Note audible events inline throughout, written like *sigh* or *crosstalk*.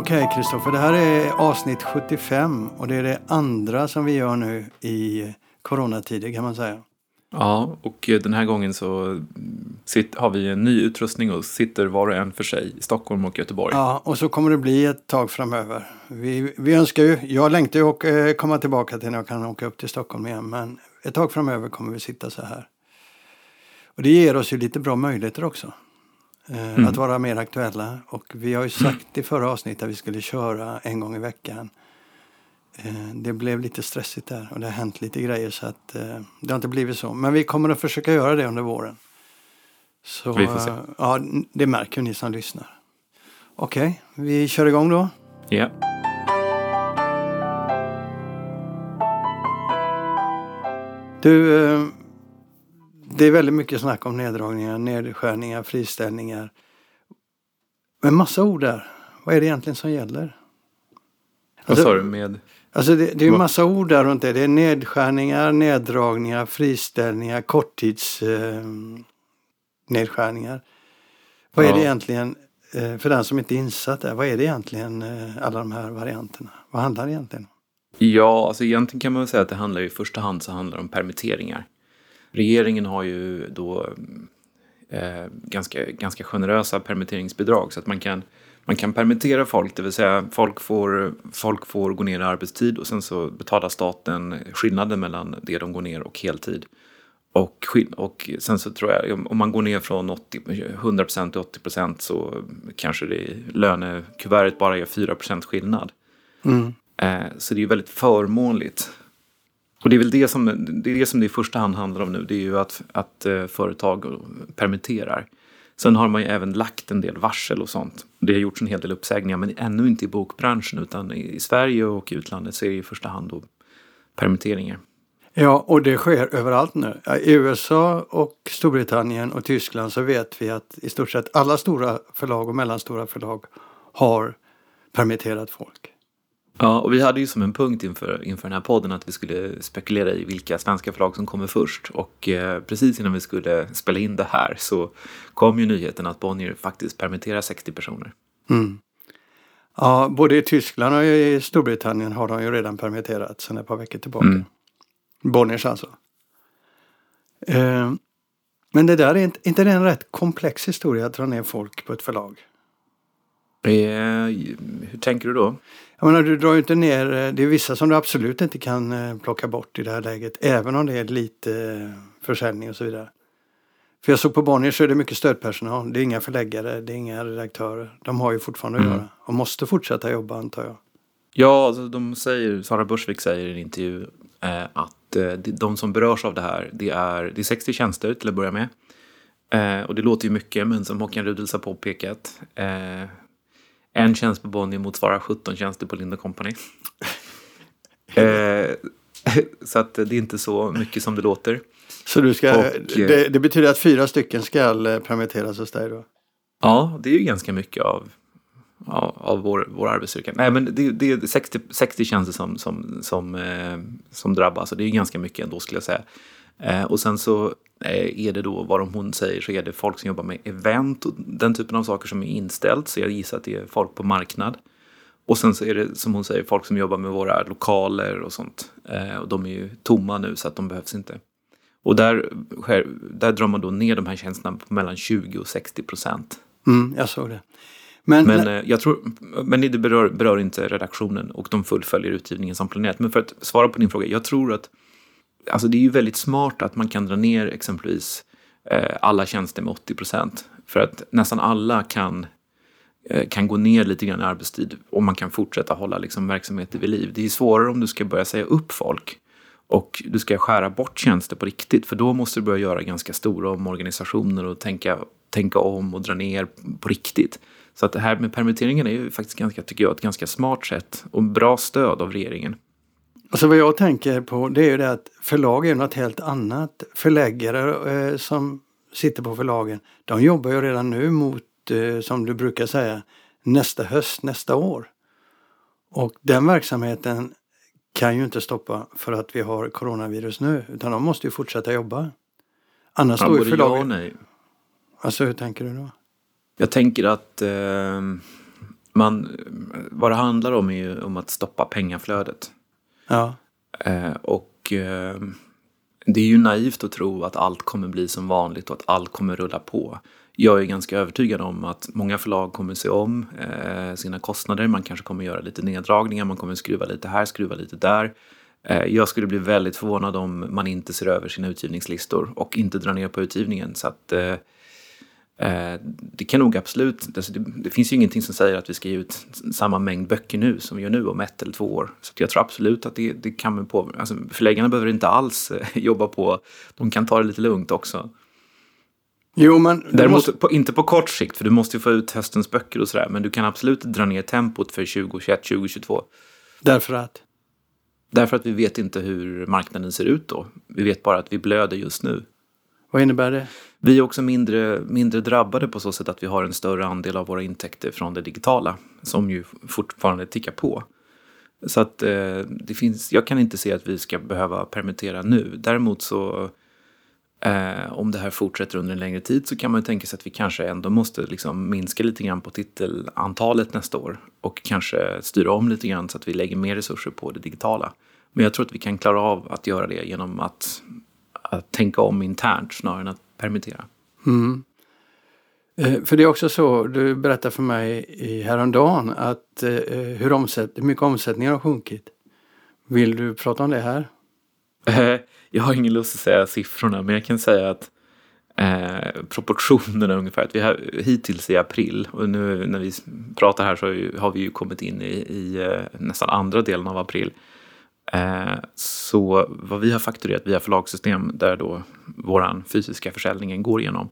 Okej Kristoffer, det här är avsnitt 75 och det är det andra som vi gör nu i coronatider kan man säga. Ja, och den här gången så har vi en ny utrustning och sitter var och en för sig i Stockholm och Göteborg. Ja, och så kommer det bli ett tag framöver. Vi, vi önskar ju, jag längtar ju att eh, komma tillbaka till när jag kan åka upp till Stockholm igen, men ett tag framöver kommer vi sitta så här. Och det ger oss ju lite bra möjligheter också. Eh, mm. Att vara mer aktuella. Och vi har ju sagt i förra avsnittet att vi skulle köra en gång i veckan. Eh, det blev lite stressigt där och det har hänt lite grejer så att eh, det har inte blivit så. Men vi kommer att försöka göra det under våren. Så vi får se. ja, det märker ni som lyssnar. Okej, okay, vi kör igång då. Ja. Yeah. Du, det är väldigt mycket snack om neddragningar, nedskärningar, friställningar. Men massa ord där. Vad är det egentligen som gäller? Alltså, Vad sa du med? Alltså det, det är en massa ord där runt det. Det är nedskärningar, neddragningar, friställningar, korttidsnedskärningar. Eh, vad är det egentligen, eh, för den som inte är insatt där, vad är det egentligen eh, alla de här varianterna? Vad handlar det egentligen om? Ja, alltså egentligen kan man säga att det handlar i första hand så handlar det om permitteringar. Regeringen har ju då eh, ganska, ganska generösa permitteringsbidrag så att man kan, man kan permittera folk, det vill säga folk får, folk får gå ner i arbetstid och sen så betalar staten skillnaden mellan det de går ner och heltid. Och, och sen så tror jag, om man går ner från 80, 100% till 80% så kanske det i lönekuvertet bara är 4% skillnad. Mm. Eh, så det är ju väldigt förmånligt och det är väl det som det, är det som det i första hand handlar om nu. Det är ju att, att eh, företag permitterar. Sen har man ju även lagt en del varsel och sånt. Det har gjorts en hel del uppsägningar men ännu inte i bokbranschen utan i, i Sverige och i utlandet så är det i första hand då permitteringar. Ja, och det sker överallt nu. I USA och Storbritannien och Tyskland så vet vi att i stort sett alla stora förlag och mellanstora förlag har permitterat folk. Ja, och vi hade ju som en punkt inför, inför den här podden att vi skulle spekulera i vilka svenska förlag som kommer först. Och eh, precis innan vi skulle spela in det här så kom ju nyheten att Bonnier faktiskt permitterar 60 personer. Mm. Ja, både i Tyskland och i Storbritannien har de ju redan permitterat sedan ett par veckor tillbaka. Mm. Bonniers alltså. Eh, men det där är inte, inte det en rätt komplex historia att dra ner folk på ett förlag? Eh, hur tänker du då? Jag menar, du drar ju inte ner, eh, det är vissa som du absolut inte kan eh, plocka bort i det här läget. Även om det är lite eh, försäljning och så vidare. För jag såg på Bonnier så är det mycket stödpersonal. Det är inga förläggare, det är inga redaktörer. De har ju fortfarande att mm. göra och måste fortsätta jobba antar jag. Ja, alltså de säger, Sara Börsvik säger i en intervju eh, att eh, de som berörs av det här, det är, det är 60 tjänster till att börja med. Eh, och det låter ju mycket, men som Håkan Rudels har påpekat, en tjänst på Bonnier motsvarar 17 tjänster på Lind Company. *laughs* eh, så att det är inte så mycket som det låter. Så du ska, och, det, det, betyder att fyra stycken ska eh, permitteras hos dig då? Ja, det är ju ganska mycket av, av, av vår, vår arbetsstyrka. Nej, men det, det är 60, 60 tjänster som, som, som, eh, som drabbas och det är ganska mycket ändå skulle jag säga. Eh, och sen så eh, är det då vad hon säger så är det folk som jobbar med event och den typen av saker som är inställt. Så jag gissar att det är folk på marknad. Och sen så är det som hon säger folk som jobbar med våra lokaler och sånt. Eh, och de är ju tomma nu så att de behövs inte. Och där, där drar man då ner de här tjänsterna på mellan 20 och 60 procent. Mm, jag såg det. Men, men, jag tror, men det berör, berör inte redaktionen och de fullföljer utgivningen som planerat. Men för att svara på din fråga, jag tror att alltså det är ju väldigt smart att man kan dra ner exempelvis eh, alla tjänster med 80 procent. För att nästan alla kan, eh, kan gå ner lite grann i arbetstid och man kan fortsätta hålla liksom, verksamheter vid liv. Det är svårare om du ska börja säga upp folk och du ska skära bort tjänster på riktigt för då måste du börja göra ganska stora omorganisationer och tänka, tänka om och dra ner på riktigt. Så att det här med permitteringen är ju faktiskt ganska, tycker jag, ett ganska smart sätt och bra stöd av regeringen. Alltså vad jag tänker på det är ju det att förlag är något helt annat. Förläggare eh, som sitter på förlagen, de jobbar ju redan nu mot, eh, som du brukar säga, nästa höst, nästa år. Och den verksamheten kan ju inte stoppa för att vi har coronavirus nu, utan de måste ju fortsätta jobba. Annars ja, står ju förlagen... Ja nej. Alltså hur tänker du då? Jag tänker att eh, man, vad det handlar om är ju om att stoppa pengaflödet. Ja. Eh, och eh, det är ju naivt att tro att allt kommer bli som vanligt och att allt kommer rulla på. Jag är ganska övertygad om att många förlag kommer se om eh, sina kostnader. Man kanske kommer göra lite neddragningar, man kommer skruva lite här, skruva lite där. Eh, jag skulle bli väldigt förvånad om man inte ser över sina utgivningslistor och inte drar ner på utgivningen. Så att, eh, det kan nog absolut, alltså det, finns ju ingenting som säger att vi ska ge ut samma mängd böcker nu som vi gör nu om ett eller två år. Så jag tror absolut att det, det kan på, alltså förläggarna behöver inte alls jobba på, de kan ta det lite lugnt också. Jo, men Däremot måste... på, inte på kort sikt, för du måste ju få ut höstens böcker och sådär. Men du kan absolut dra ner tempot för 2021, 2022. Därför att? Därför att vi vet inte hur marknaden ser ut då. Vi vet bara att vi blöder just nu. Vad innebär det? Vi är också mindre, mindre drabbade på så sätt att vi har en större andel av våra intäkter från det digitala. Som ju fortfarande tickar på. Så att eh, det finns, jag kan inte se att vi ska behöva permittera nu. Däremot så Eh, om det här fortsätter under en längre tid så kan man ju tänka sig att vi kanske ändå måste liksom minska lite grann på titelantalet nästa år och kanske styra om lite grann så att vi lägger mer resurser på det digitala. Men jag tror att vi kan klara av att göra det genom att, att tänka om internt snarare än att permittera. Mm. Eh, för det är också så, du berättade för mig häromdagen att eh, hur, omsätt, hur mycket omsättningen har sjunkit. Vill du prata om det här? jag har ingen lust att säga siffrorna, men jag kan säga att eh, proportionerna ungefär. Att vi har, hittills i april, och nu när vi pratar här så har, vi ju kommit in i, i eh, nästan andra delen av april. Eh, så vad vi har fakturerat via förlagssystem, där då vår fysiska försäljning går igenom,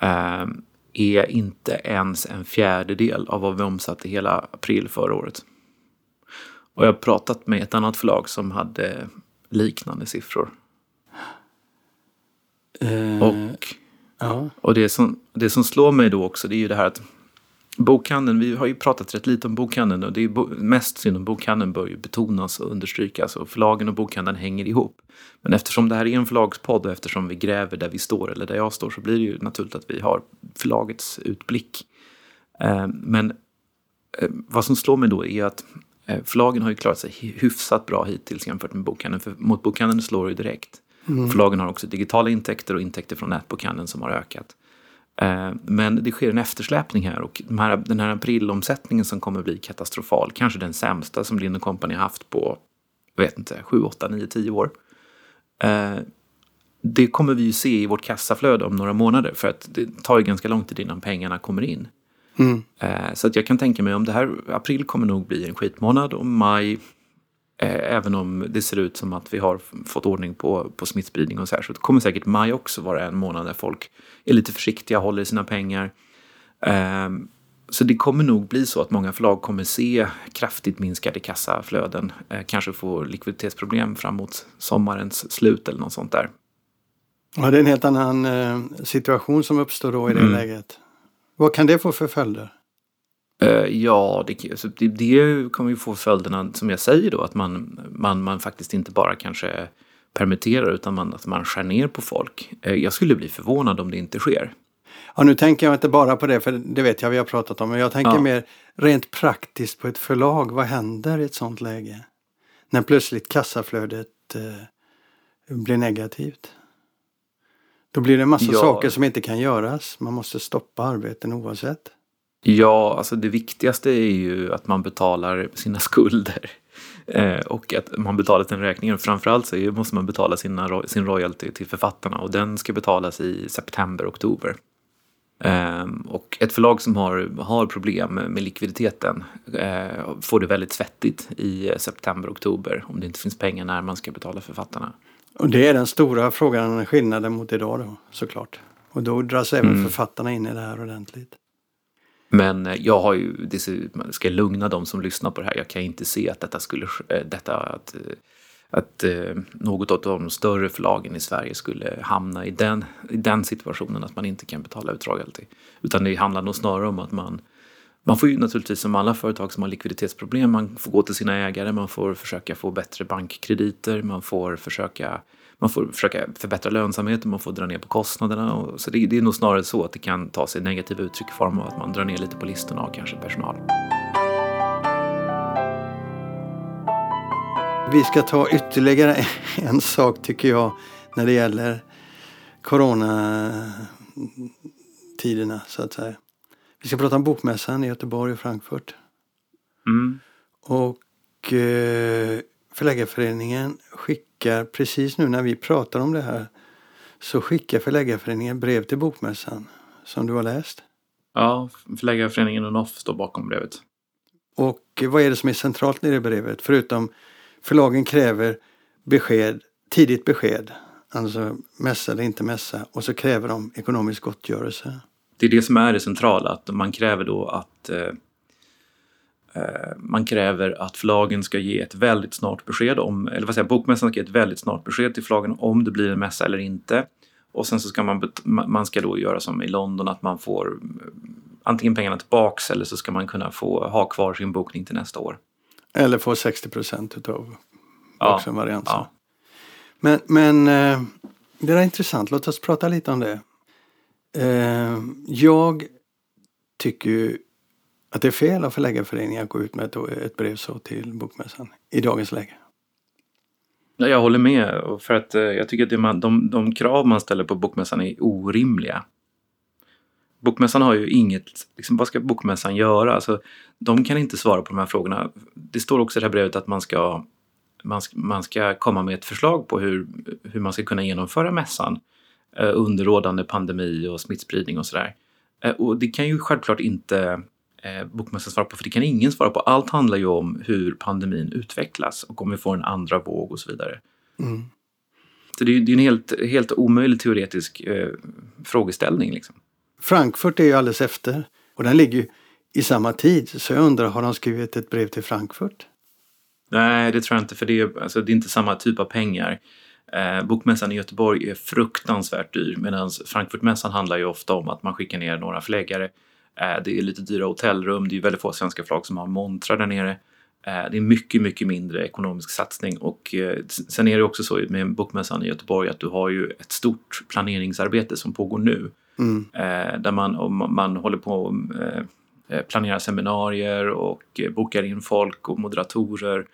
eh, är inte ens en fjärdedel av vad vi omsatte hela april förra året. Och jag har pratat med ett annat förlag som hade liknande siffror. Uh, och ja. och det, som, det som slår mig då också det är ju det här att bokhandeln, vi har ju pratat rätt lite om bokhandeln och det är bo, mest synd om bokhandeln bör ju betonas och understrykas och förlagen och bokhandeln hänger ihop. Men eftersom det här är en förlagspodd och eftersom vi gräver där vi står eller där jag står så blir det ju naturligt att vi har förlagets utblick. Eh, men eh, vad som slår mig då är att eh, förlagen har ju klarat sig hyfsat bra hittills jämfört med bokhandeln. För mot bokhandeln slår det ju direkt. Mm. Förlagen har också digitala intäkter och intäkter från nätbokhandeln som har ökat. Eh, men det sker en eftersläpning här och de här, den här aprilomsättningen som kommer bli katastrofal, kanske den sämsta som Lind Company haft på, jag vet inte, 7, 8, 9, 10 år. Eh, det kommer vi ju se i vårt kassaflöde om några månader för att det tar ju ganska lång tid innan pengarna kommer in. Mm. Eh, så att jag kan tänka mig om det här, april kommer nog bli en skitmånad och maj även om det ser ut som att vi har fått ordning på, på smittspridning och så här. Så det kommer säkert maj också vara en månad där folk är lite försiktiga, håller i sina pengar. Eh, så det kommer nog bli så att många förlag kommer se kraftigt minskade kassaflöden. Eh, kanske få likviditetsproblem framåt sommarens slut eller något sånt där. Ja, det är en helt annan eh, situation som uppstår då i det mm. läget. Vad kan det få för följder? Uh, ja, det, det, kommer ju få följderna som jag säger då att man, man, man faktiskt inte bara kanske permitterar utan man, att man skär ner på folk. Uh, jag skulle bli förvånad om det inte sker. Ja, nu tänker jag inte bara på det, för det vet jag vi har pratat om, men jag tänker ja. mer rent praktiskt på ett förlag. Vad händer i ett sånt läge? När plötsligt kassaflödet eh, blir negativt. Då blir det en massa ja. saker som inte kan göras. Man måste stoppa arbeten oavsett. Ja, alltså det viktigaste är ju att man betalar sina *laughs* skulder. Eh, och att man betalar den räkningen. Framförallt så måste man betala sina, sin royalty till författarna och den ska betalas i september, oktober. Eh, och ett förlag som har, har problem med likviditeten eh, får det väldigt svettigt i september, oktober om det inte finns pengar när man ska betala författarna. Och det är den stora frågan, skillnaden mot idag då såklart. Och då dras även mm. författarna in i det här ordentligt. Men eh, jag har ju, det ska lugna de som lyssnar på det här, jag kan inte se att detta skulle, eh, detta att, eh, att något av de större förlagen i Sverige skulle hamna i den, i den situationen att man inte kan betala ut royalty. Utan det handlar nog snarare om att man man får ju naturligtvis som alla företag som har likviditetsproblem, man får gå till sina ägare, man får försöka få bättre bankkrediter, man får försöka, man får försöka förbättra lönsamheten, man får dra ner på kostnaderna. Och, så det, det, är nog snarare så att det kan ta sig negativa uttryck i form av att man drar ner lite på listorna av kanske personal. Vi ska ta ytterligare *laughs* en sak tycker jag när det gäller coronatiderna så att säga. Vi ska prata om Bokmässan i Göteborg och Frankfurt. Mm. Och eh, Förläggarföreningen skickar, precis nu när vi pratar om det här, så skickar Förläggarföreningen brev till Bokmässan som du har läst. Ja, Förläggarföreningen och NOF står bakom brevet. Och vad är det som är centralt i det brevet? Förutom förlagen kräver besked, tidigt besked, alltså mässa eller inte mässa, och så kräver de ekonomisk gottgörelse. Det är det som är det centrala, att man kräver då att eh, eh, man kräver att förlagen ska ge ett väldigt snart besked om, eller vad säger bokmässan ska ge ett väldigt snart besked till förlagen om det blir en mässa eller inte. Och sen så ska man, man ska då göra som i London att man får eh, antingen pengarna tillbaks eller så ska man kunna få ha kvar sin bokning till nästa år. Eller få 60 procent utav Ja, också en variant. ja. Men, men det är intressant, låt oss prata lite om det. Eh, Jag tycker ju att det är fel av Förläggarföreningen att gå ut med ett, ett brev så till Bokmässan i dagens läge. Jag håller med, för att eh, jag tycker att det man, de, de krav man ställer på Bokmässan är orimliga. Bokmässan har ju inget, liksom, vad ska Bokmässan göra? Alltså, de kan inte svara på de här frågorna. Det står också i det här brevet att man ska, man man ska komma med ett förslag på hur, hur man ska kunna genomföra mässan eh, under rådande pandemi och smittspridning och sådär. Eh, och det kan ju självklart inte eh, Bokmässan svara på, för det kan ingen svara på. Allt handlar ju om hur pandemin utvecklas och om vi får en andra våg och så vidare. Mm. Så det är, är en helt, helt omöjlig teoretisk eh, frågeställning. Liksom. Frankfurt är ju alldeles efter och den ligger ju i samma tid. Så jag undrar, har de skrivit ett brev till Frankfurt? Nej, det tror jag inte, för det är, alltså, det är inte samma typ av pengar. Eh, bokmässan i Göteborg är fruktansvärt dyr medan Frankfurtmässan handlar ju ofta om att man skickar ner några förläggare. Eh, det är lite dyra hotellrum, det är väldigt få svenska förlag som har montrar där nere. Eh, det är mycket, mycket mindre ekonomisk satsning och eh, sen är det också så med Bokmässan i Göteborg att du har ju ett stort planeringsarbete som pågår nu. Mm. Eh, där man, man håller på och eh, planerar seminarier och bokar in folk och moderatorer.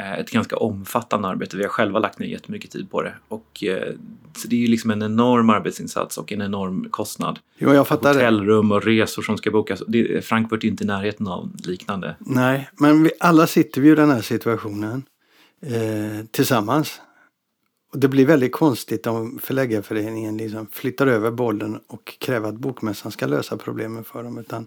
Eh, ett ganska omfattande arbete. Vi har själva lagt ner jättemycket tid på det. Och, eh, så det är ju liksom en enorm arbetsinsats och en enorm kostnad. Jo, jag fattar. Hotellrum och resor som ska bokas. Det, Frankfurt är inte i närheten av liknande. Nej, men vi, alla sitter vi i den här situationen eh, tillsammans. Och det blir väldigt konstigt om Förläggarföreningen liksom flyttar över bollen och kräver att Bokmässan ska lösa problemen för dem. Utan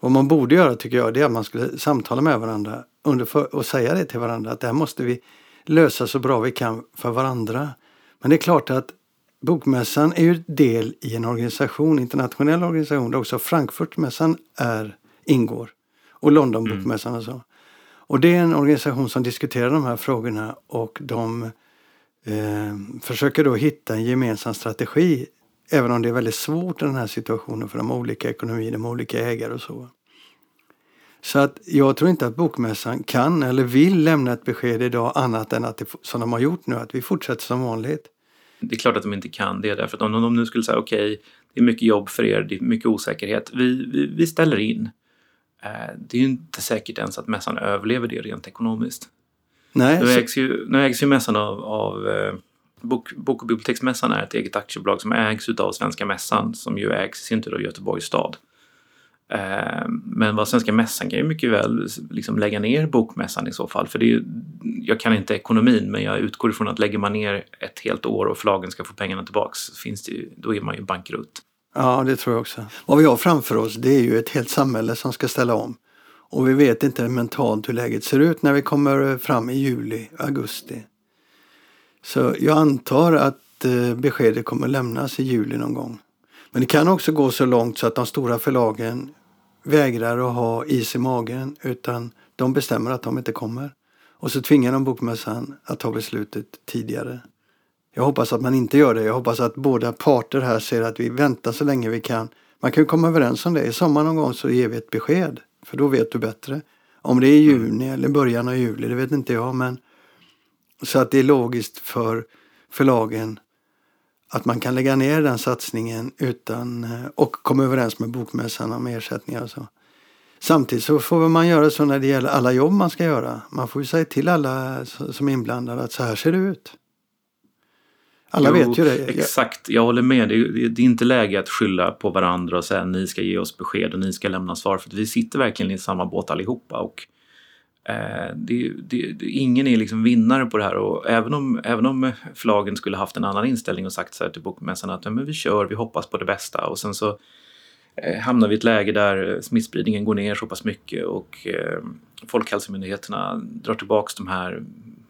vad man borde göra tycker jag det är att man skulle samtala med varandra under och säga det till varandra att det här måste vi lösa så bra vi kan för varandra. Men det är klart att Bokmässan är ju del i en organisation, internationell organisation där också Frankfurtmässan är, ingår. Och Londonbokmässan och så. Och det är en organisation som diskuterar de här frågorna och de eh, försöker då hitta en gemensam strategi. Även om det är väldigt svårt i den här situationen för de olika ekonomier, de olika ägare och så. Så att jag tror inte att Bokmässan kan eller vill lämna ett besked idag annat än att det, som de har gjort nu, att vi fortsätter som vanligt. Det är klart att de inte kan det därför att om de nu skulle säga okej, det är mycket jobb för er, det är mycket osäkerhet, vi, vi, vi ställer in. Eh, det är ju inte säkert ens att mässan överlever det rent ekonomiskt. Nej, Nu ägs ju, nu ägs ju mässan av, av eh, bok, bok och biblioteksmässan är ett eget aktiebolag som ägs av Svenska mässan som ju ägs i sin tur av Göteborgs stad. Eh, men vad Svenska mässan kan ju mycket väl liksom lägga ner bokmässan i så fall. För det är ju, jag kan inte ekonomin men jag utgår ifrån att lägger man ner ett helt år och förlagen ska få pengarna tillbaks finns det ju, då är man ju bankrutt. ja, det tror jag också. Vad vi har framför oss det är ju ett helt samhälle som ska ställa om. Och vi vet inte mentalt hur läget ser ut när vi kommer fram i juli, augusti. Så jag antar att eh, beskedet kommer lämnas i juli någon gång. Men det kan också gå så långt så att de stora förlagen vägrar att ha is i magen utan de bestämmer att de inte kommer. Och så tvingar de Bokmässan att ta beslutet tidigare. Jag hoppas att man inte gör det. Jag hoppas att båda parter här ser att vi väntar så länge vi kan. Man kan ju komma överens om det. I sommar någon gång så ger vi ett besked. För då vet du bättre. Om det är i juni eller början av juli, det vet inte jag. Men så att det är logiskt för förlagen att man kan lägga ner den satsningen utan, eh, och komma överens med Bokmässan om ersättningar och så. Samtidigt så får man göra så när det gäller alla jobb man ska göra. Man får ju säga till alla som är inblandade att så här ser det ut. Alla Jo, vet ju det. Exakt, jag håller med. Det är, det är inte läge att skylla på varandra och säga ni ska ge oss besked och ni ska lämna svar. För vi sitter verkligen i samma båt allihopa. Och, Eh, det, det, det, ingen är liksom vinnare på det här. Och även om, även om förlagen skulle haft en annan inställning och sagt så här till bokmässan att ja, men vi kör, vi hoppas på det bästa. Och sen så eh, hamnar vi i ett läge där smittspridningen går ner så pass mycket och eh, Folkhälsomyndigheterna drar tillbaks de här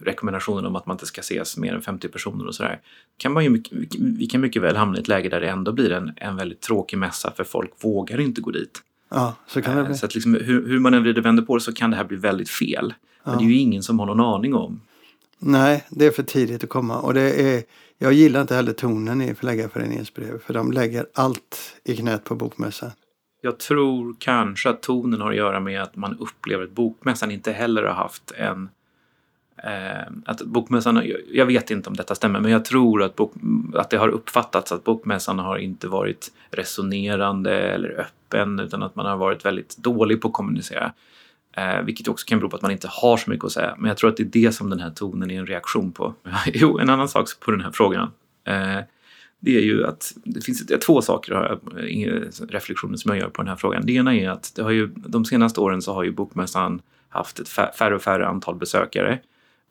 rekommendationerna om att man inte ska ses mer än 50 personer och sådär. Kan man ju, vi kan mycket väl hamna i ett läge där det ändå blir en, en väldigt tråkig mässa för folk vågar inte gå dit. Ja, så kan det Eh, bli. Så att liksom, hur, hur man än vrider vänder på det så kan det här bli väldigt fel. Men det är ju ingen som har någon aning om. Nej, det är för tidigt att komma. Och det är, jag gillar inte heller tonen i Förläggarföreningens brev. För de lägger allt i knät på bokmässan. Jag tror kanske att tonen har att göra med att man upplever att bokmässan inte heller har haft en... Eh, att bokmässan, jag- vet inte om detta stämmer, men jag tror att, bok, att det har uppfattats att bokmässan har inte varit resonerande eller öppen utan att man har varit väldigt dålig på att kommunicera. Eh, vilket också kan bero på att man inte har så mycket att säga. Men jag tror att det är det som den här tonen är en reaktion på. *laughs* jo, en annan sak på den här frågan. Eh, det är ju att det finns det är två saker, eh, reflektioner som jag gör på den här frågan. Det ena är att det har ju, de senaste åren så har ju Bokmässan haft ett färre och färre antal besökare.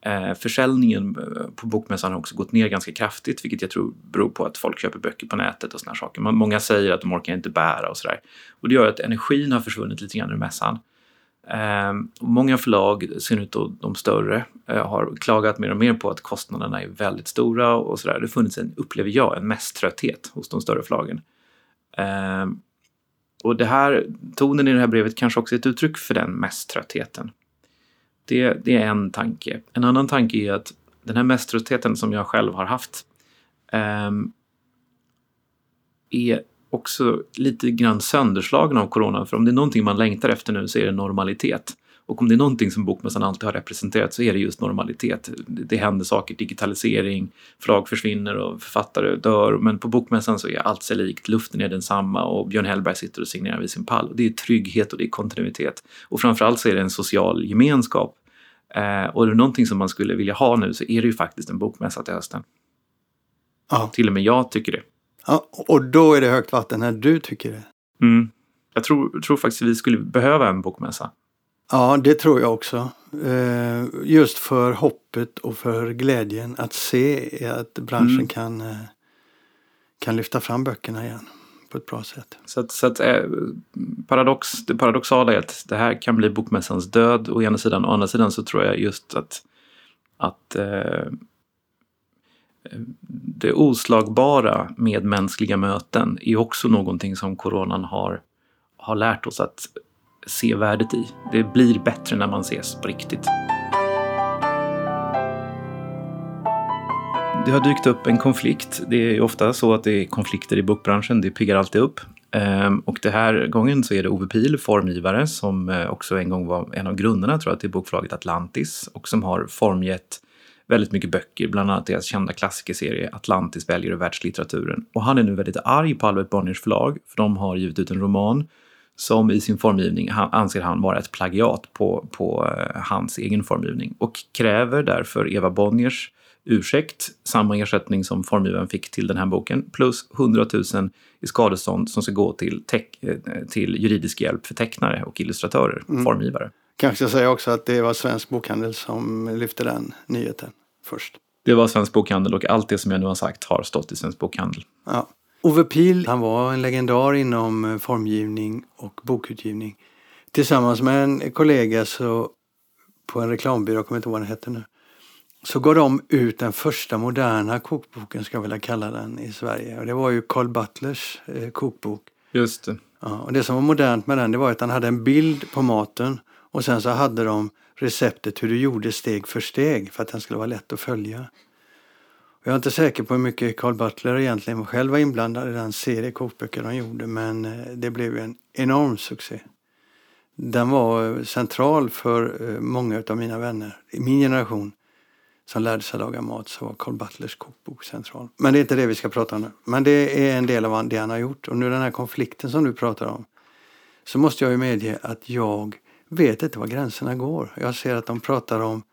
Eh, försäljningen eh, på Bokmässan har också gått ner ganska kraftigt, vilket jag tror beror på att folk köper böcker på nätet och såna här saker. Många säger att de orkar inte bära och sådär. Och det gör att energin har försvunnit lite grann ur mässan. Eh, många förlag, i synnerhet då de större, eh, har klagat mer och mer på att kostnaderna är väldigt stora och sådär. Det har funnits en, upplever jag, en mäsströtthet hos de större förlagen. Eh, och det här, tonen i det här brevet kanske också är ett uttryck för den mäsströttheten. Det, det är en tanke. En annan tanke är att den här mäsströttheten som jag själv har haft eh, är också lite grann sönderslagen av corona. För om det är någonting man längtar efter nu så är det normalitet. Och om det är någonting som Bokmässan alltid har representerat så är det just normalitet. Det, händer saker, digitalisering, förlag försvinner och författare dör. Men på Bokmässan så är allt sig likt, luften är densamma och Björn Hellberg sitter och signerar vid sin pall. Och det är trygghet och det är kontinuitet. Och framförallt så är det en social gemenskap. Eh, och är det någonting som man skulle vilja ha nu så är det ju faktiskt en bokmässa till hösten. Ja. Till och med jag tycker det. ja. Och då är det högt vatten när du tycker det. Mm. Jag tror, tror faktiskt att vi skulle behöva en bokmässa. Ja, det tror jag också. Eh, just för hoppet och för glädjen att se att branschen Mm. kan, eh, kan lyfta fram böckerna igen på ett bra sätt. Så att, så att eh, paradox, det paradoxala är att det här kan bli bokmässans död å ena sidan. Å andra sidan så tror jag just att, att det oslagbara med mänskliga möten är också någonting som coronan har, har lärt oss att se värdet i. Det blir bättre när man ses på riktigt. Det har dykt upp en konflikt. Det är ofta så att det är konflikter i bokbranschen. Det piggar alltid upp. Ehm, och den här gången så är det Ove Pil, formgivare, som eh, också en gång var en av grundarna tror jag till bokförlaget Atlantis och som har formgett väldigt mycket böcker, bland annat deras kända klassikerserie Atlantis väljer världslitteraturen. Och han är nu väldigt arg på Albert Bonniers förlag för de har givit ut en roman som i sin formgivning anser han vara ett plagiat på, på eh, hans egen formgivning och kräver därför Eva Bonniers ursäkt, samma ersättning som formgivaren fick till den här boken, plus 100 000 i skadestånd som ska gå till, eh, till juridisk hjälp för tecknare och illustratörer, formgivare. Kanske ska säga också att det var Svensk Bokhandel som lyfte den nyheten först. Det var Svensk Bokhandel och allt det som jag nu har sagt har stått i Svensk Bokhandel. Ja. Ove Pil, han var en legendar inom eh, formgivning och bokutgivning. Tillsammans med en kollega så på en reklambyrå, jag kommer inte ihåg vad den hette nu, så gav de ut den första moderna kokboken, ska jag vilja kalla den, i Sverige. Och det var ju Carl Butlers eh, kokbok. Just det. Ja, och det som var modernt med den det var att han hade en bild på maten och sen så hade de receptet hur du gjorde steg för steg för att den skulle vara lätt att följa. Jag är inte säker på hur mycket Carl Butler egentligen själv var inblandad i den serie kokböcker de gjorde men eh, det blev en enorm succé. Den var eh, central för eh, många av mina vänner i min generation som lärde sig laga mat så var Carl Butlers kokbok central. Men det är inte det vi ska prata om nu. Men det är en del av det han har gjort. Och nu den här konflikten som du pratar om så måste jag ju medge att jag vet inte var gränserna går. Jag ser att de pratar om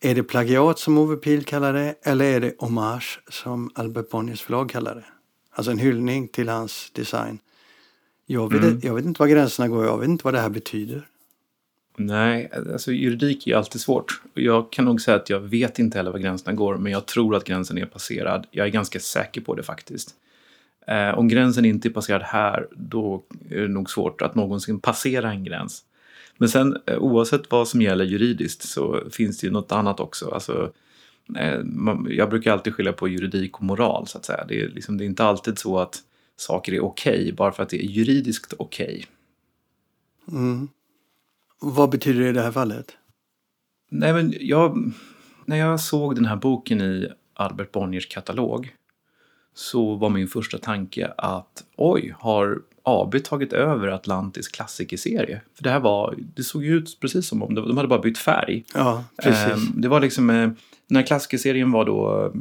är det plagiat som Ove Pihl kallar det eller är det hommage som Albert Bonniers förlag kallar det? Alltså en hyllning till hans design. Jag vet, mm. jag vet inte var gränserna går, jag vet inte vad det här betyder. Nej, alltså juridik är alltid svårt. Jag kan nog säga att jag vet inte heller var gränserna går, men jag tror att gränsen är passerad. Jag är ganska säker på det faktiskt. Eh, om gränsen inte är passerad här, då är det nog svårt att någonsin passera en gräns. Men sen eh, oavsett vad som gäller juridiskt så finns det ju något annat också. Alltså, eh, jag brukar alltid skilja på juridik och moral så att säga. Det är, liksom, det är inte alltid så att saker är okej okay, bara för att det är juridiskt okej. Okay. Mm. Vad betyder det i det här fallet? Nej, men jag, när jag såg den här boken i Albert Bonniers katalog så var min första tanke att oj, har AB tagit över Atlantis klassikerserie? För det här var, det såg ju ut precis som om de hade bara bytt färg. Ja, precis. Ehm, det var liksom, eh, den här klassikerserien var då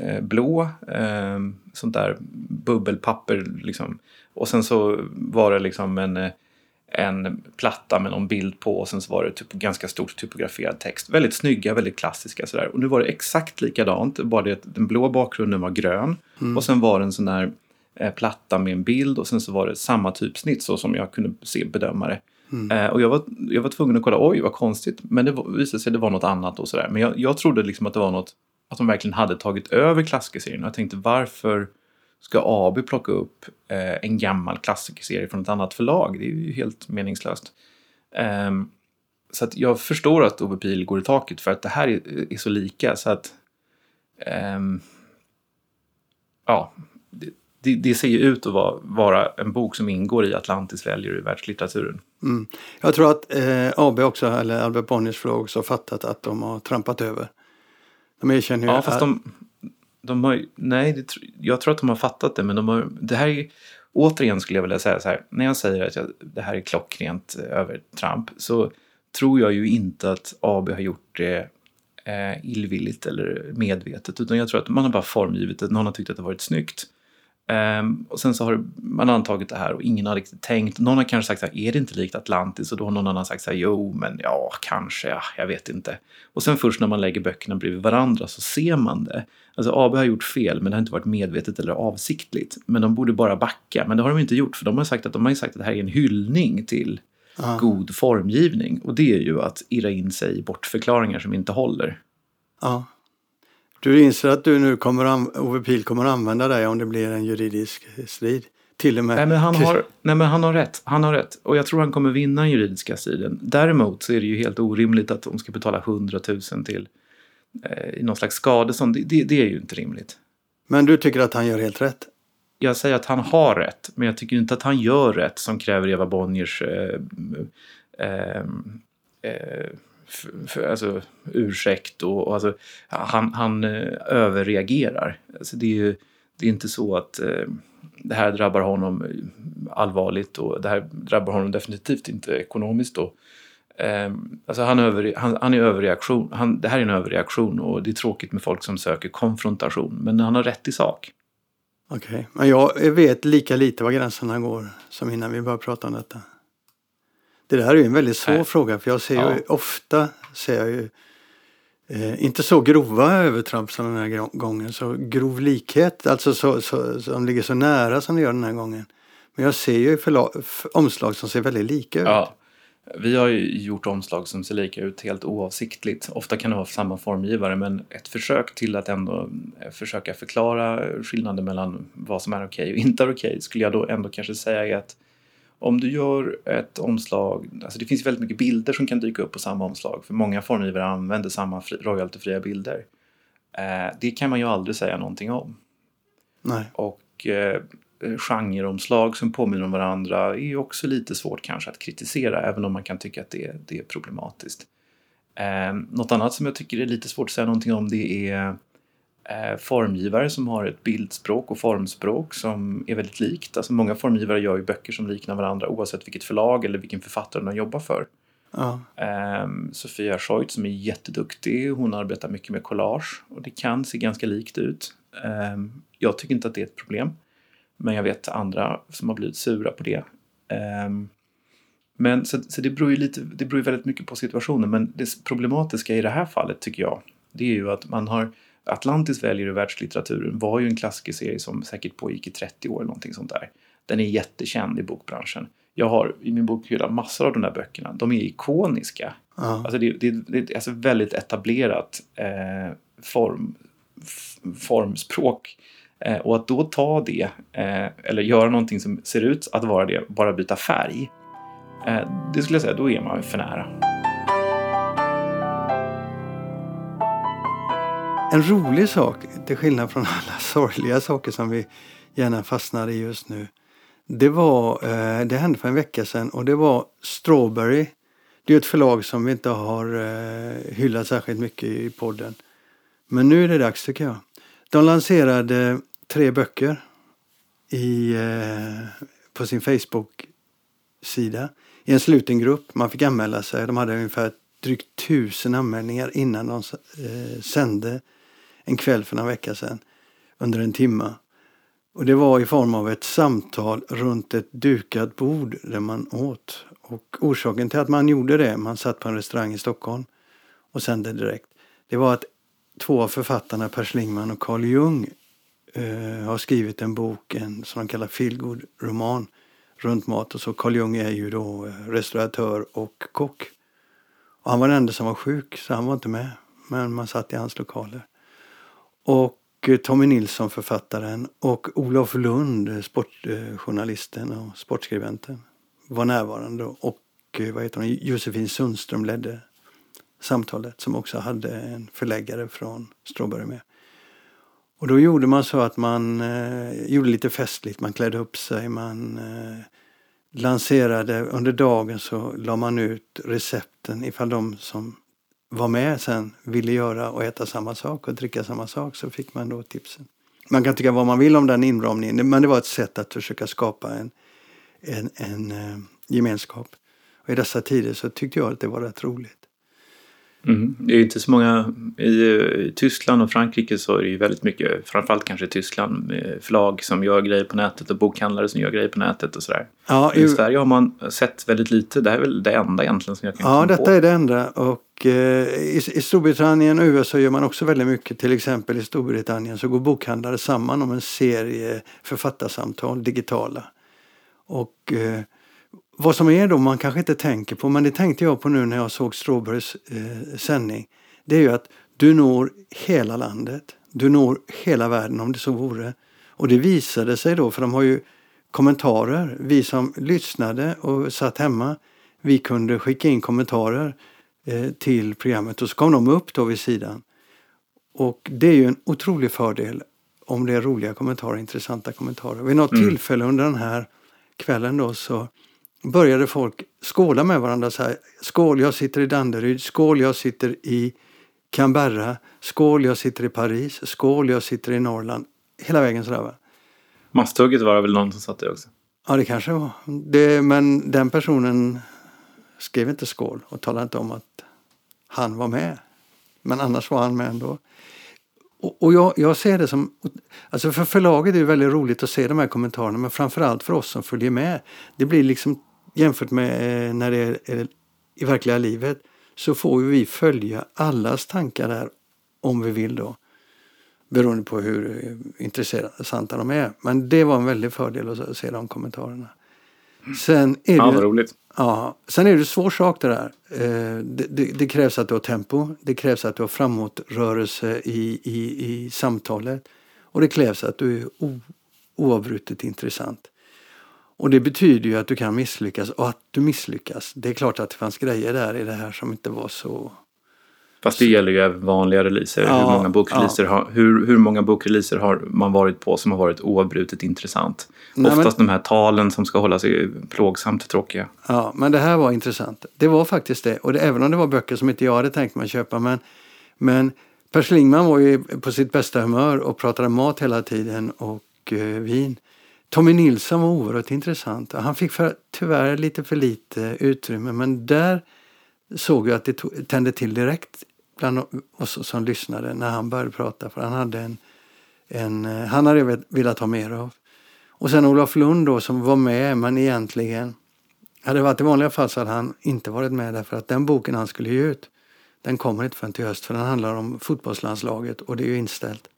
eh, blå, ehm, sånt där bubbelpapper liksom. Och sen så var det liksom en eh, en platta med någon bild på och sen så var det typ ganska stort typograferad text. Väldigt snygga, väldigt klassiska sådär. Och nu var det exakt likadant, bara det att den blå bakgrunden var grön mm. och sen var det en sån där platta med en bild och sen så var det samma typsnitt så som jag kunde se bedöma det. Mm. Eh, och jag var, jag var tvungen att kolla, oj vad konstigt, men det var, visade sig att det var något annat och sådär. Men jag, jag trodde liksom att det var något, att de verkligen hade tagit över klassikerserien jag tänkte varför ska AB plocka upp eh, en gammal klassikerserie från ett annat förlag? Det är ju helt meningslöst. Um, så att jag förstår att Ove Pil går i taket för att det här är, är så lika så att um, ja, det, det, ser ju ut att vara, vara, en bok som ingår i Atlantis väljer i världslitteraturen. Mm. Jag tror att eh, AB också, eller Albert Bonniers förlag också, har fattat att de har trampat över. De erkänner ju ja, fast de, de har, nej, det, jag tror att de har fattat det, men de har, det här är, återigen skulle jag vilja säga så här, när jag säger att jag, det här är klockrent övertramp så tror jag ju inte att AB har gjort det eh, illvilligt eller medvetet, utan jag tror att man har bara formgivit det, någon har tyckt att det varit snyggt. Um, och sen så har man antagit det här och ingen har riktigt tänkt. Någon har kanske sagt så här, är det inte likt Atlantis? Och då har någon annan sagt så här, jo, men ja, kanske, ja, jag vet inte. Och sen först när man lägger böckerna bredvid varandra så ser man det. Alltså AB har gjort fel, men det har inte varit medvetet eller avsiktligt. Men de borde bara backa, men det har de inte gjort, för de har sagt att de har sagt att det här är en hyllning till ah. god formgivning. Och det är ju att irra in sig i bortförklaringar som inte håller. Ja. Du inser att du nu kommer Ove Pil kommer använda dig om det blir en juridisk strid? Till och med. Nej men, han har, nej men han har rätt. Han har rätt. Och jag tror han kommer vinna den juridiska striden. Däremot så är det ju helt orimligt att de ska betala 100 000 till eh, någon slags skadestånd. Det, det, det är ju inte rimligt. Men du tycker att han gör helt rätt? Jag säger att han har rätt, men jag tycker inte att han gör rätt som kräver Eva Bonniers eh, eh, eh för, alltså, ursäkt och, och alltså, han, han eh, överreagerar. Alltså, det, är ju, det är inte så att eh, det här drabbar honom allvarligt och det här drabbar honom definitivt inte ekonomiskt. Då. Eh, alltså han, över, han, han är överreaktion. Han, det här är en överreaktion och det är tråkigt med folk som söker konfrontation. Men han har rätt i sak. Okej, okay. men jag vet lika lite var gränserna går som innan vi började prata om detta. Det där är ju en väldigt svår Nej. fråga för jag ser ja. ju ofta, ser jag ju, eh, inte så grova övertramp som den här gången, så grov likhet, alltså så, så, som ligger så nära som det gör den här gången. Men jag ser ju omslag som ser väldigt lika ut. Ja. Vi har ju gjort omslag som ser lika ut helt oavsiktligt. Ofta kan det vara samma formgivare men ett försök till att ändå eh, försöka förklara skillnaden mellan vad som är okej okay och inte är okej okay, skulle jag då ändå kanske säga är att om du gör ett omslag, alltså det finns väldigt mycket bilder som kan dyka upp på samma omslag för många formgivare använder samma royaltyfria bilder. Eh, det kan man ju aldrig säga någonting om. Nej. Och eh, genreomslag som påminner om varandra är ju också lite svårt kanske att kritisera även om man kan tycka att det, det är problematiskt. Eh, något annat som jag tycker är lite svårt att säga någonting om det är formgivare som har ett bildspråk och formspråk som är väldigt likt. Alltså många formgivare gör ju böcker som liknar varandra oavsett vilket förlag eller vilken författare de jobbar för. Ja. Eh, Sofia Scheut som är jätteduktig, hon arbetar mycket med collage och det kan se ganska likt ut. Eh, jag tycker inte att det är ett problem. Men jag vet andra som har blivit sura på det. Um, Men så, så det, beror ju lite, det beror ju väldigt mycket på situationen. Men det problematiska i det här fallet tycker jag, det är ju att man har Atlantis väljer i världslitteraturen var ju en klassikerserie som säkert pågick i 30 år eller någonting sånt där. Den är jättekänd i bokbranschen. Jag har i min bokhylla massor av de där böckerna. De är ikoniska. Ja. Alltså det, det, det är alltså väldigt etablerat eh, form, formspråk. Eh, och att då ta det, eh, eller göra någonting som ser ut att vara det, bara byta färg. Eh, det skulle jag säga, då är man för nära. En rolig sak, till skillnad från alla *laughs* sorgliga saker som vi gärna fastnar i just nu. Det var, eh, det hände för en vecka sedan och det var Strawberry. Det är ett förlag som vi inte har eh, hyllat särskilt mycket i podden. Men nu är det dags tycker jag. De lanserade tre böcker i, eh, på sin Facebook-sida i en sluten grupp. Man fick anmäla sig. De hade ungefär drygt tusen anmälningar innan de eh, sände en kväll för några vecka sedan under en timme. Och det var i form av ett samtal runt ett dukat bord där man åt. Och orsaken till att man gjorde det, man satt på en restaurang i Stockholm och sände direkt, det var att två av författarna, Per Schlingman och Carl Jung, eh, har skrivit en bok, en som de kallar feelgood roman runt mat. Och så Carl Jung är ju då eh, restauratör och kock. Och han var den enda som var sjuk, så han var inte med. Men man satt i hans lokaler. Och eh, Tommy Nilsson, författaren, och Olof Lund, eh, sportjournalisten eh, och sportskribenten, var närvarande. Och vad heter hon? Josefin Sundström ledde samtalet som också hade en förläggare från Stråberg med. Och då gjorde man så att man eh, gjorde lite festligt, man klädde upp sig, man eh, lanserade, under dagen så la man ut recepten ifall de som var med sen ville göra och äta samma sak och dricka samma sak så fick man då tipsen. Man kan tycka vad man vill om den inramningen men det var ett sätt att försöka skapa en, en, en eh, gemenskap. Och I dessa tider så tyckte jag att det var rätt roligt. Mm. Det är inte så många, i, Tyskland och Frankrike så är det ju väldigt mycket, framförallt kanske i Tyskland, med förlag som gör grejer på nätet och bokhandlare som gör grejer på nätet och sådär. Ja, I Sverige har man sett väldigt lite, det här är väl det enda egentligen som jag kan Ja, detta på. är det enda och eh, i, i Storbritannien och USA gör man också väldigt mycket, till exempel i Storbritannien så går bokhandlare samman om en serie författarsamtal, digitala. Och eh, vad som är då man kanske inte tänker på, men det tänkte jag på nu när jag såg Strawberrys eh, sändning. Det är ju att du når hela landet. Du når hela världen om det så vore. Och det visade sig då, för de har ju kommentarer. Vi som lyssnade och satt hemma, vi kunde skicka in kommentarer eh, till programmet och så kom de upp då vid sidan. Och det är ju en otrolig fördel om det är roliga kommentarer, intressanta kommentarer. Vid något mm. tillfälle under den här kvällen då så började folk skåla med varandra så här. Skål, jag sitter i Danderyd. Skål, jag sitter i Canberra. Skål, jag sitter i Paris. Skål, jag sitter i Norrland. Hela vägen sådär va. Masthugget var det väl någon som satt det också? Ja, det kanske var. Det, men den personen skrev inte skål och talade inte om att han var med. Men annars var han med ändå. Och, och jag, jag, ser det som... Alltså för förlaget är det väldigt roligt att se de här kommentarerna men framförallt för oss som följer med. Det blir liksom jämfört med eh, när det är, i verkliga livet så får vi följa allas tankar där om vi vill då. Beroende på hur eh, intressanta de är. Men det var en väldig fördel att se de kommentarerna. Sen är det, ja, roligt. Ja, sen är det en svår sak det där. Eh, det, det, det, krävs att du har tempo, det krävs att du har framåtrörelse i, i, i samtalet och det krävs att du är o, oavbrutet intressant. Och det betyder ju att du kan misslyckas och att du misslyckas. Det är klart att det fanns grejer där i det här som inte var så... Fast det gäller ju även vanliga releaser. Ja, hur, många bokreleaser ja. har, hur, hur många bokreleaser har man varit på som har varit oavbrutet intressant? Nej, Oftast men, de här talen som ska hållas är plågsamt tråkiga. Ja, men det här var intressant. Det var faktiskt det. Och det, även om det var böcker som inte jag hade tänkt mig köpa. Men, men Per Schlingman var ju på sitt bästa humör och pratade mat hela tiden och eh, vin. Tommy Nilsson var oerhört intressant. Han fick för, tyvärr lite för lite utrymme men där såg jag att det tog, tände till direkt bland oss som lyssnade när han började prata. För han hade en, en eh, han hade velat ha mer av. Och sen Olof Lund då som var med men egentligen Hade det varit i vanliga fall så hade han inte varit med därför att den boken han skulle ge ut den kommer inte förrän till höst för den handlar om fotbollslandslaget och det är ju inställt.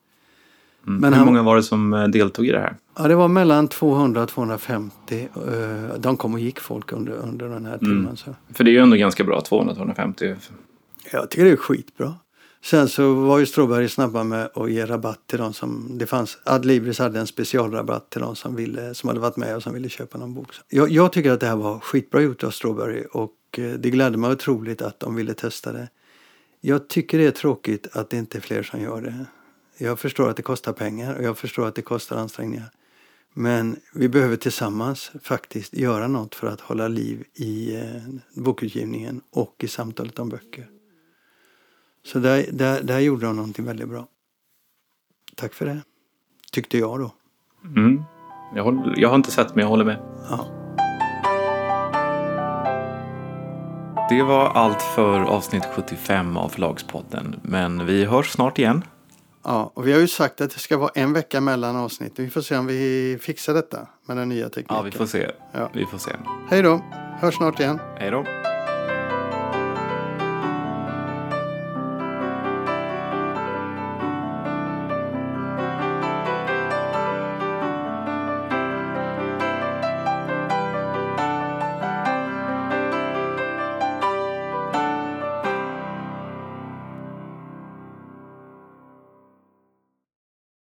Mm. Men Hur han, många var det som eh, deltog i det här? Ja, det var mellan 200 och 250. Eh, de kom och gick folk under, under den här timmen. Mm. Så. För det är ju ändå ganska bra, 200-250. Jag tycker det är skitbra. Sen så var ju Stråberg snabba med att ge rabatt till de som... Det fanns, Adlibris hade en specialrabatt till de som, ville, som hade varit med och som ville köpa någon bok. Jag, jag tycker att det här var skitbra gjort av Stråberg och eh, det glädde mig otroligt att de ville testa det. Jag tycker det är tråkigt att det inte är fler som gör det. Jag förstår att det kostar pengar och jag förstår att det kostar ansträngningar. Men vi behöver tillsammans faktiskt göra något för att hålla liv i eh, bokutgivningen och i samtalet om böcker. Så där, där, där gjorde de någonting väldigt bra. Tack för det. Tyckte jag då. Mm. Jag, håller, jag har inte sett men jag håller med. Ja. Det var allt för avsnitt 75 av Förlagspodden. Men vi hörs snart igen. Ja, och vi har ju sagt att det ska vara en vecka mellan avsnitten. Vi får se om vi fixar detta med den nya tekniken. Ja, vi får se. Ja. Vi får se. Hej då. Hörs snart igen. Hej då.